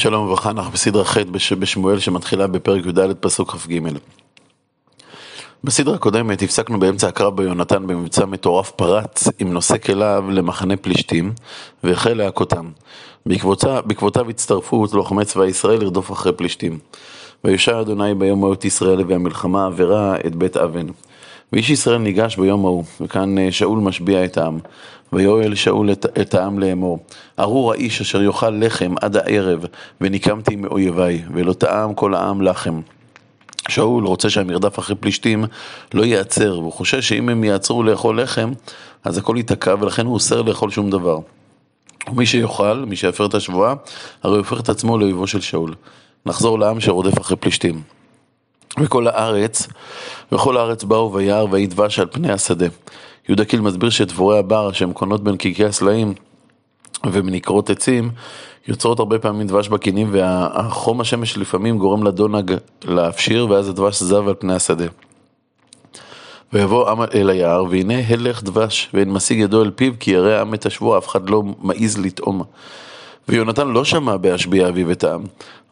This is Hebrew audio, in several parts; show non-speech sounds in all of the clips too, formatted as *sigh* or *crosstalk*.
שלום וברכה, אנחנו בסדרה ח' בשמואל שמתחילה בפרק י"ד פסוק כ"ג. בסדרה הקודמת הפסקנו באמצע הקרב ביונתן במבצע מטורף פרץ עם נושא כליו למחנה פלישתים והחל להכותם. בעקבותיו, בעקבותיו הצטרפו לוחמי צבא ישראל לרדוף אחרי פלישתים. ויושע אדוני ביום את ישראל והמלחמה עבירה את בית אבן. ואיש ישראל ניגש ביום ההוא, וכאן אה, שאול משביע את העם. ויואל שאול את, את העם לאמור, ארור האיש אשר יאכל לחם עד הערב, וניקמתי מאויביי, ולא טעם כל העם לחם. שאול רוצה שהמרדף אחרי פלישתים לא ייעצר, והוא חושש שאם הם יעצרו לאכול לחם, אז הכל ייתקע, ולכן הוא אוסר לאכול שום דבר. ומי שיאכל, מי שיפר את השבועה, הרי הוא הופך את עצמו לאויבו של שאול. נחזור לעם שרודף אחרי פלישתים. וכל הארץ, וכל הארץ באו וירא ויהי דבש על פני השדה. יהודה קיל מסביר שדבורי הבר שהן קונות בין קיקי הסלעים ומנקרות עצים, יוצרות הרבה פעמים דבש בקינים והחום השמש לפעמים גורם לדונג להפשיר ואז הדבש זב על פני השדה. ויבוא עם אל היער והנה הלך דבש ואין משיג ידו אל פיו כי ירא העם את השבוע אף אחד לא מעז לטעום. ויונתן לא שמע בהשביע אביו את העם,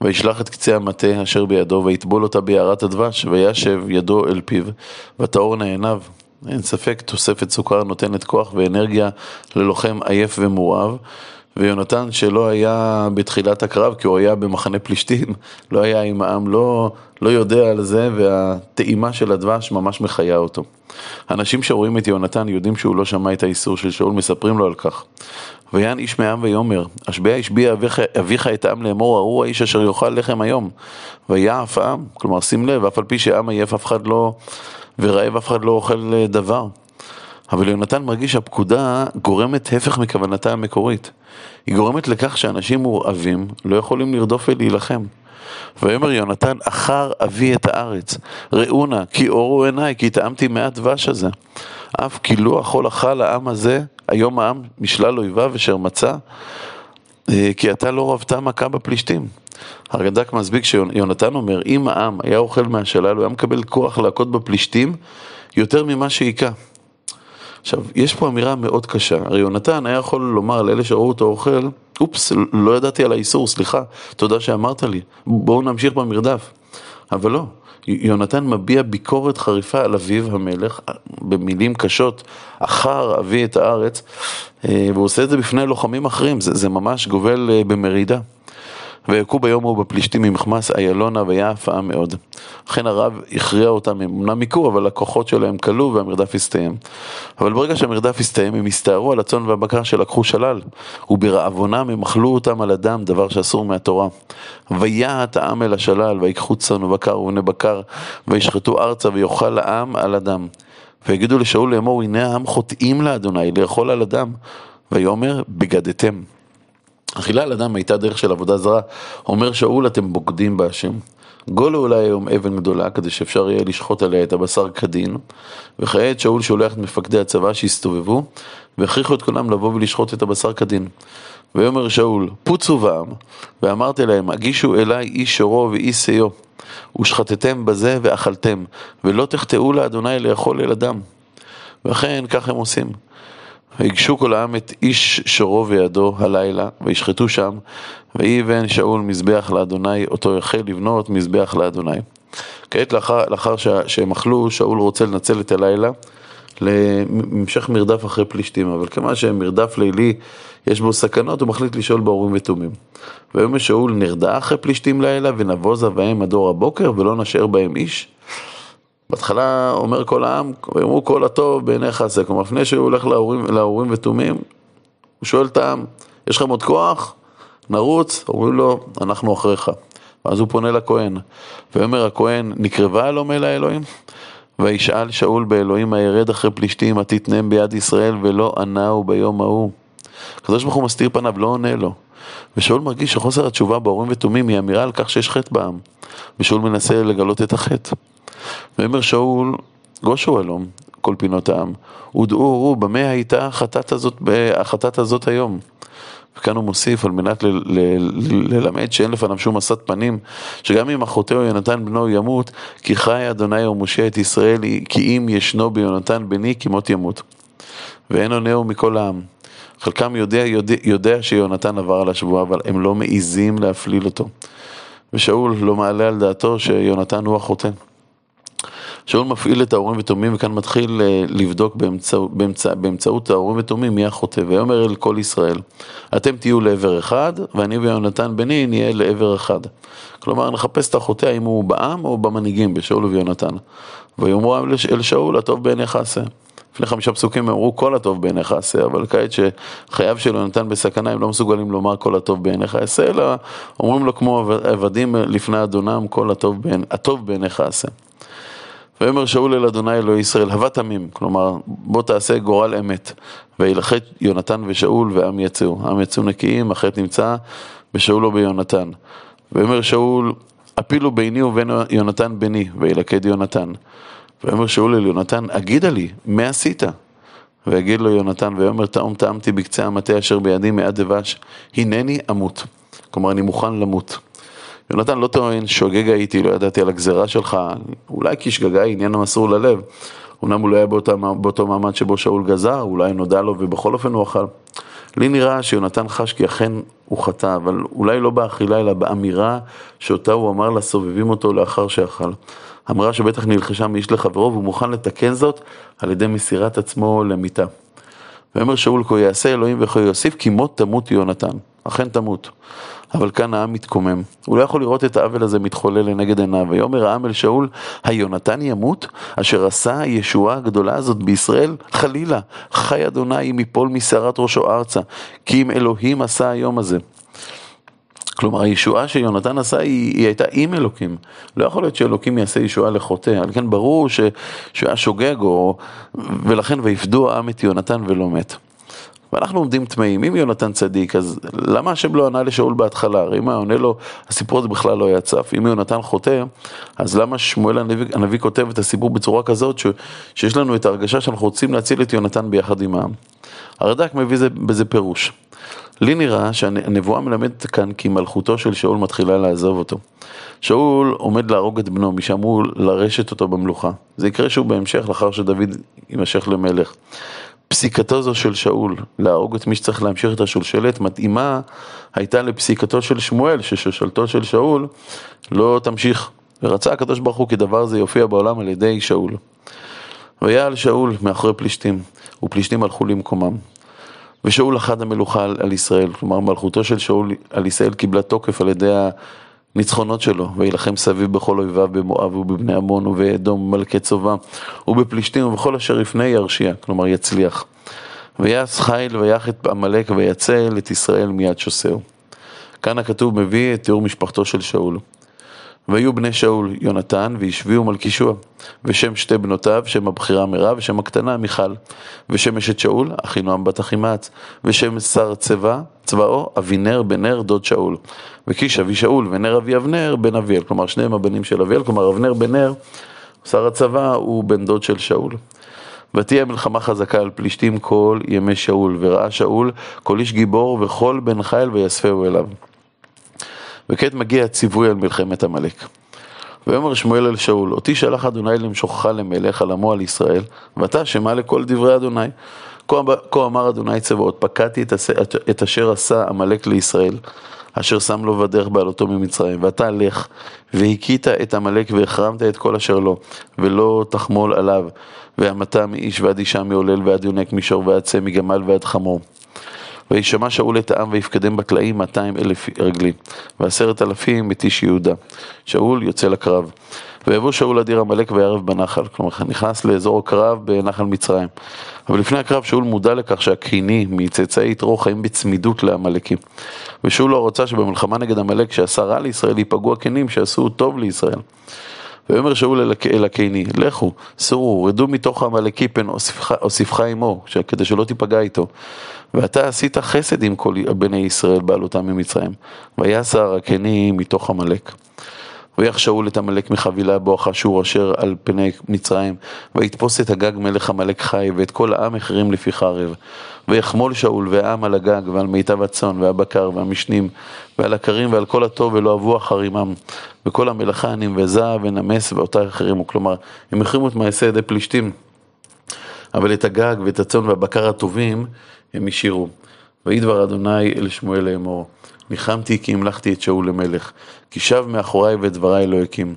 וישלח את קצה המטה אשר בידו, ויטבול אותה ביערת הדבש, וישב ידו אל פיו, ותאורנה עיניו. אין ספק, תוספת סוכר נותנת כוח ואנרגיה ללוחם עייף ומורעב. ויונתן שלא היה בתחילת הקרב, כי הוא היה במחנה פלישתים, *laughs* לא היה עם העם, לא, לא יודע על זה, והטעימה של הדבש ממש מחיה אותו. אנשים שרואים את יונתן יודעים שהוא לא שמע את האיסור של שאול, מספרים לו על כך. ויען איש מעם ויאמר, השביע השביע אביך, אביך את העם לאמור, ארור האיש אשר יאכל לחם היום. ויעף העם, כלומר שים לב, אף על פי שעם עייף אף אחד לא, ורעב אף אחד לא אוכל אה, דבר. אבל יונתן מרגיש שהפקודה גורמת הפך מכוונתה המקורית. היא גורמת לכך שאנשים מורעבים לא יכולים לרדוף ולהילחם. ויאמר יונתן, אחר אבי את הארץ, ראו נא, כי אורו עיניי, כי טעמתי מעט דבש הזה. אף כי אכול אכל העם הזה, היום העם משלל אויביו אשר מצא, אה, כי אתה לא רבת מכה בפלישתים. הרד"ק מסביק שיונתן אומר, אם העם היה אוכל מהשלל, הוא היה מקבל כוח להכות בפלישתים יותר ממה שהיכה. עכשיו, יש פה אמירה מאוד קשה, הרי יונתן היה יכול לומר לאלה שראו אותו אוכל, אופס, לא ידעתי על האיסור, סליחה, תודה שאמרת לי, בואו נמשיך במרדף. אבל לא, יונתן מביע ביקורת חריפה על אביו המלך, במילים קשות, אחר אבי את הארץ, אה, והוא עושה את זה בפני לוחמים אחרים, זה, זה ממש גובל אה, במרידה. ויכו ביום ההוא בפלישתים ממחמס איילונה ויעף העם מאוד. אכן הרב הכריע אותם, הם אמנם היכו, אבל הכוחות שלהם כלו והמרדף הסתיים. אבל ברגע שהמרדף הסתיים, הם הסתערו על הצאן והבקר שלקחו שלל, וברעבונם הם אכלו אותם על הדם, דבר שאסור מהתורה. ויעט העם אל השלל, ויקחו צאן ובקר ובני בקר, וישחטו ארצה, ויאכל העם על הדם. ויגידו לשאול לאמור, הנה העם חוטאים לאדוני, לאכול על הדם. ויאמר, בגדתם. אכילה על אדם הייתה דרך של עבודה זרה. אומר שאול, אתם בוגדים בהשם. גולו אולי היום אבן גדולה, כדי שאפשר יהיה לשחוט עליה את הבשר כדין. וכעת שאול שולח את מפקדי הצבא שהסתובבו, והכריחו את כולם לבוא ולשחוט את הבשר כדין. ויאמר שאול, פוצו בעם, ואמרתי להם, הגישו אליי איש שורו ואיש שיאו, ושחטתם בזה ואכלתם, ולא תחטאו לאדוני לאכול אל אדם. ואכן כך הם עושים. ויגשו כל העם את איש שורו וידו הלילה, וישחטו שם, ויהי בן שאול מזבח לאדוני, אותו החל לבנות מזבח לאדוני. כעת לאחר, לאחר שהם אכלו, שאול רוצה לנצל את הלילה להמשך מרדף אחרי פלישתים, אבל כמה שמרדף לילי יש בו סכנות, הוא מחליט לשאול באורים ותומים. ויאמר שאול נרדע אחרי פלישתים לילה, ונבוזה בהם עד אור הבוקר, ולא נשאר בהם איש. בהתחלה אומר כל העם, אמרו כל הטוב בעיניך עשה, כלומר לפני שהוא הולך להורים, להורים ותומים, הוא שואל את העם, יש לכם עוד כוח? נרוץ? אומרים לו, אנחנו אחריך. ואז הוא פונה לכהן, ואומר הכהן, נקרבה אלום אל האלוהים? וישאל שאול באלוהים הירד אחרי פלישתים, התתנם ביד ישראל, ולא ענהו ביום ההוא. הקדוש ברוך הוא מסתיר פניו, לא עונה לו. ושאול מרגיש שחוסר התשובה בהורים ותומים היא אמירה על כך שיש חטא בעם. ושאול מנסה לגלות את החטא. ואומר שאול, גושו אלום, כל פינות העם, ודעו, ראו, במה הייתה החטאת הזאת, החטאת הזאת היום? וכאן הוא מוסיף על מנת ללמד שאין לפניו שום משאת פנים, שגם אם אחותו יונתן בנו ימות, כי חי אדוני ומשה את ישראל, כי אם ישנו ביונתן בני, כמות ימות. ואין עונהו מכל העם. חלקם יודע, יודע, יודע שיונתן עבר על השבועה, אבל הם לא מעיזים להפליל אותו. ושאול לא מעלה על דעתו שיונתן הוא החוטא. שאול מפעיל את האורים ותומים וכאן מתחיל אה, לבדוק באמצע, באמצע, באמצעות האורים ותומים מי החוטא. ויאמר אל כל ישראל, אתם תהיו לעבר אחד ואני ויונתן בני נהיה לעבר אחד. כלומר נחפש את החוטא האם הוא בעם או במנהיגים, בשאול וביונתן. ויאמרו אל שאול הטוב בעיניך עשה. לפני חמישה פסוקים אמרו כל הטוב בעיניך עשה, אבל כעת שחייו של יונתן בסכנה הם לא מסוגלים לומר כל הטוב בעיניך עשה, אלא אומרים לו כמו עבדים לפני אדונם כל הטוב, בעיני, הטוב בעיניך עשה. ויאמר שאול אל אדוני אלוהי ישראל, הווה תמים, כלומר בוא תעשה גורל אמת. וילחץ יונתן ושאול ועם יצאו. עם יצאו נקיים, החטא נמצא בשאול או ביונתן. ויאמר שאול, הפילו ביני ובין יונתן בני, וילכד יונתן. ויאמר שאול אל יונתן, אגידה לי, מה עשית? ויגיד לו יונתן, ויאמר תאום טעמתי בקצה המטה אשר בידי מעט דבש, הנני אמות. כלומר, אני מוכן למות. יונתן לא טוען, שוגג הייתי, לא ידעתי על הגזרה שלך, אולי כי שגגה היא עניין המסור ללב. אמנם הוא לא היה באותה, באותו מעמד שבו שאול גזר, אולי נודע לו ובכל אופן הוא אכל. לי נראה שיונתן חש כי אכן הוא חטא, אבל אולי לא באכילה אלא באמירה שאותה הוא אמר לסובבים אותו לאחר שאכל. אמירה שבטח נלחשה מאיש לחברו והוא מוכן לתקן זאת על ידי מסירת עצמו למיתה. ויאמר שאול כה יעשה אלוהים וכה יוסיף כי מות תמות יונתן, אכן תמות. אבל כאן העם מתקומם. הוא לא יכול לראות את העוול הזה מתחולל לנגד עיניו. ויאמר העם אל שאול, היונתן ימות, אשר עשה הישועה הגדולה הזאת בישראל? חלילה, חי אדוני אם יפול משערת ראשו ארצה, כי אם אלוהים עשה היום הזה. כלומר, הישועה שיונתן עשה היא, היא הייתה עם אלוקים. לא יכול להיות שאלוקים יעשה ישועה לחוטא. על כן ברור ש, שהוא היה שוגג, או, ולכן ויפדו העם את יונתן ולא מת. ואנחנו עומדים טמאים, אם יונתן צדיק, אז למה השם לא ענה לשאול בהתחלה? הרי אם היה עונה לו, הסיפור הזה בכלל לא היה צף. אם יונתן חוטא, אז למה שמואל הנביא, הנביא כותב את הסיפור בצורה כזאת, ש, שיש לנו את ההרגשה שאנחנו רוצים להציל את יונתן ביחד עם העם? הרד"ק מביא זה, בזה פירוש. לי נראה שהנבואה מלמדת כאן כי מלכותו של שאול מתחילה לעזוב אותו. שאול עומד להרוג את בנו, מי שאמור לרשת אותו במלוכה. זה יקרה שוב בהמשך, לאחר שדוד יימשך למלך. פסיקתו זו של שאול, להרוג את מי שצריך להמשיך את השולשלת, מתאימה הייתה לפסיקתו של שמואל, ששושלתו של שאול לא תמשיך. ורצה הקדוש ברוך הוא כי דבר זה יופיע בעולם על ידי שאול. ויעל שאול מאחורי פלישתים, ופלישתים הלכו למקומם. ושאול אחד המלוכה על, ישראל, כלומר מלכותו של שאול על ישראל קיבלה תוקף על ידי הניצחונות שלו, וילחם סביב בכל אויביו במואב ובבני עמון ובאדום ומלכי צובה ובפלישתים ובכל אשר יפנה ירשיע, כלומר יצליח. ויעש חיל ויח את עמלק ויצל את ישראל מיד שוסהו. כאן הכתוב מביא את תיאור משפחתו של שאול. והיו בני שאול יונתן וישביעו מלכישוע, ושם שתי בנותיו, שם הבכירה מירב, ושם הקטנה מיכל, ושם אשת שאול, אחינועם בת אחימץ, ושם שר צבא, צבאו, אבינר בן נר דוד שאול, וקיש אבי שאול ונר אבי אבנר בן אביאל, כלומר שניהם הבנים של אביאל, כלומר אבנר בן נר, שר הצבא, הוא בן דוד של שאול. ותהיה מלחמה חזקה על פלישתים כל ימי שאול, וראה שאול כל איש גיבור וכל בן חיל ויספהו אליו. וכעת מגיע הציווי על מלחמת עמלק. ויאמר שמואל אל שאול, אותי שלח אדוני למשוכך למלך על עמו על ישראל, ואתה שמע לכל דברי אדוני. כה אמר אדוני צבאות, פקדתי את אשר עשה עמלק לישראל, אשר שם לו בדרך בעלותו ממצרים, ואתה לך, והכית את עמלק והחרמת את כל אשר לו, ולא תחמול עליו, והמתה מאיש ועד אישה מעולל ועד יונק משור ועד צא מגמל ועד חמור. וישמע שאול את העם ויפקדם בקלעים 200 אלף רגלים, ועשרת אלפים את איש יהודה. שאול יוצא לקרב. ויבוא שאול אדיר עמלק ויערב בנחל, כלומר נכנס לאזור הקרב בנחל מצרים. אבל לפני הקרב שאול מודע לכך שהקיני מצאצאי יתרו חיים בצמידות לעמלקים. ושאול לא רוצה שבמלחמה נגד עמלק שעשה רע לישראל ייפגעו הקינים שעשו טוב לישראל. ויאמר שאול אל הקיני, לכו, סורו, רדו מתוך העמלקי פן אוסיפך עמו, כדי שלא תיפגע איתו. ואתה עשית חסד עם כל בני ישראל בעלותם ממצרים. ויסר הקני מתוך עמלק. ויח שאול את עמלק מחבילה בואכה שור אשר על פני מצרים, ויתפוס את הגג מלך עמלק חי, ואת כל העם החרים לפי חרב. ויחמול שאול והעם על הגג, ועל מיטב הצאן, והבקר, והמשנים, ועל הכרים, ועל כל הטוב, ולא אבו אחרימם. וכל המלאכה נמבזה ונמס, ואותה החרימו. כלומר, הם החרימו את מעשה ידי פלישתים. אבל את הגג ואת הצאן והבקר הטובים הם השאירו. ויהי דבר אדוני אל שמואל לאמור, ניחמתי כי המלכתי את שאול למלך, כי שב מאחוריי ואת דבריי לא הקים.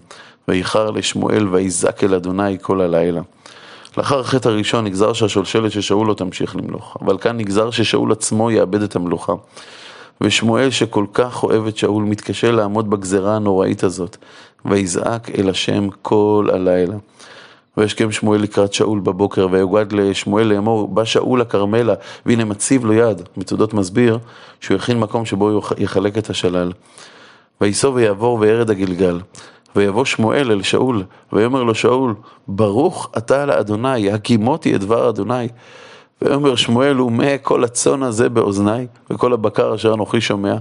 ואיחר לשמואל ויזעק אל אדוני כל הלילה. לאחר החטא הראשון נגזר שהשולשלת של שאול לא תמשיך למלוך, אבל כאן נגזר ששאול עצמו יאבד את המלוכה. ושמואל שכל כך אוהב את שאול מתקשה לעמוד בגזרה הנוראית הזאת, ויזעק אל השם כל הלילה. וישכם שמואל לקראת שאול בבוקר, ויוגד לשמואל לאמור, בא שאול לכרמלה, והנה מציב לו יד. מצודות מסביר שהוא הכין מקום שבו יחלק את השלל. וייסוב ויעבור וירד הגלגל. ויבוא שמואל אל שאול, ויאמר לו שאול, ברוך אתה לאדוני, הקימותי את דבר אדוני. ויאמר שמואל, ומה כל הצאן הזה באוזניי, וכל הבקר אשר אנוכי שומע.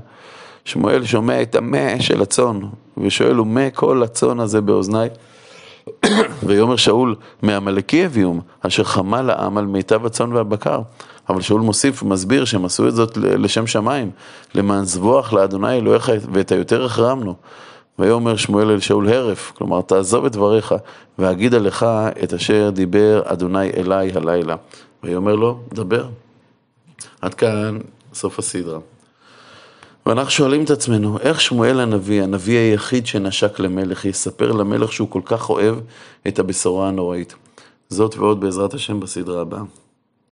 שמואל שומע את המה של הצאן, ושואל, ומה כל הצאן הזה באוזניי? ויאמר שאול, מעמלקי הביאום, אשר חמל לעם על מיטב הצאן והבקר. אבל שאול מוסיף ומסביר שהם עשו את זאת לשם שמיים, למען זבוח לאדוני אלוהיך ואת היותר החרמנו. ויאמר שמואל אל שאול הרף, כלומר תעזוב את דבריך, ואגידה לך את אשר דיבר אדוני אליי הלילה. ויאמר לו, דבר. עד כאן סוף הסדרה. ואנחנו שואלים את עצמנו, איך שמואל הנביא, הנביא היחיד שנשק למלך, יספר למלך שהוא כל כך אוהב את הבשורה הנוראית. זאת ועוד בעזרת השם בסדרה הבאה.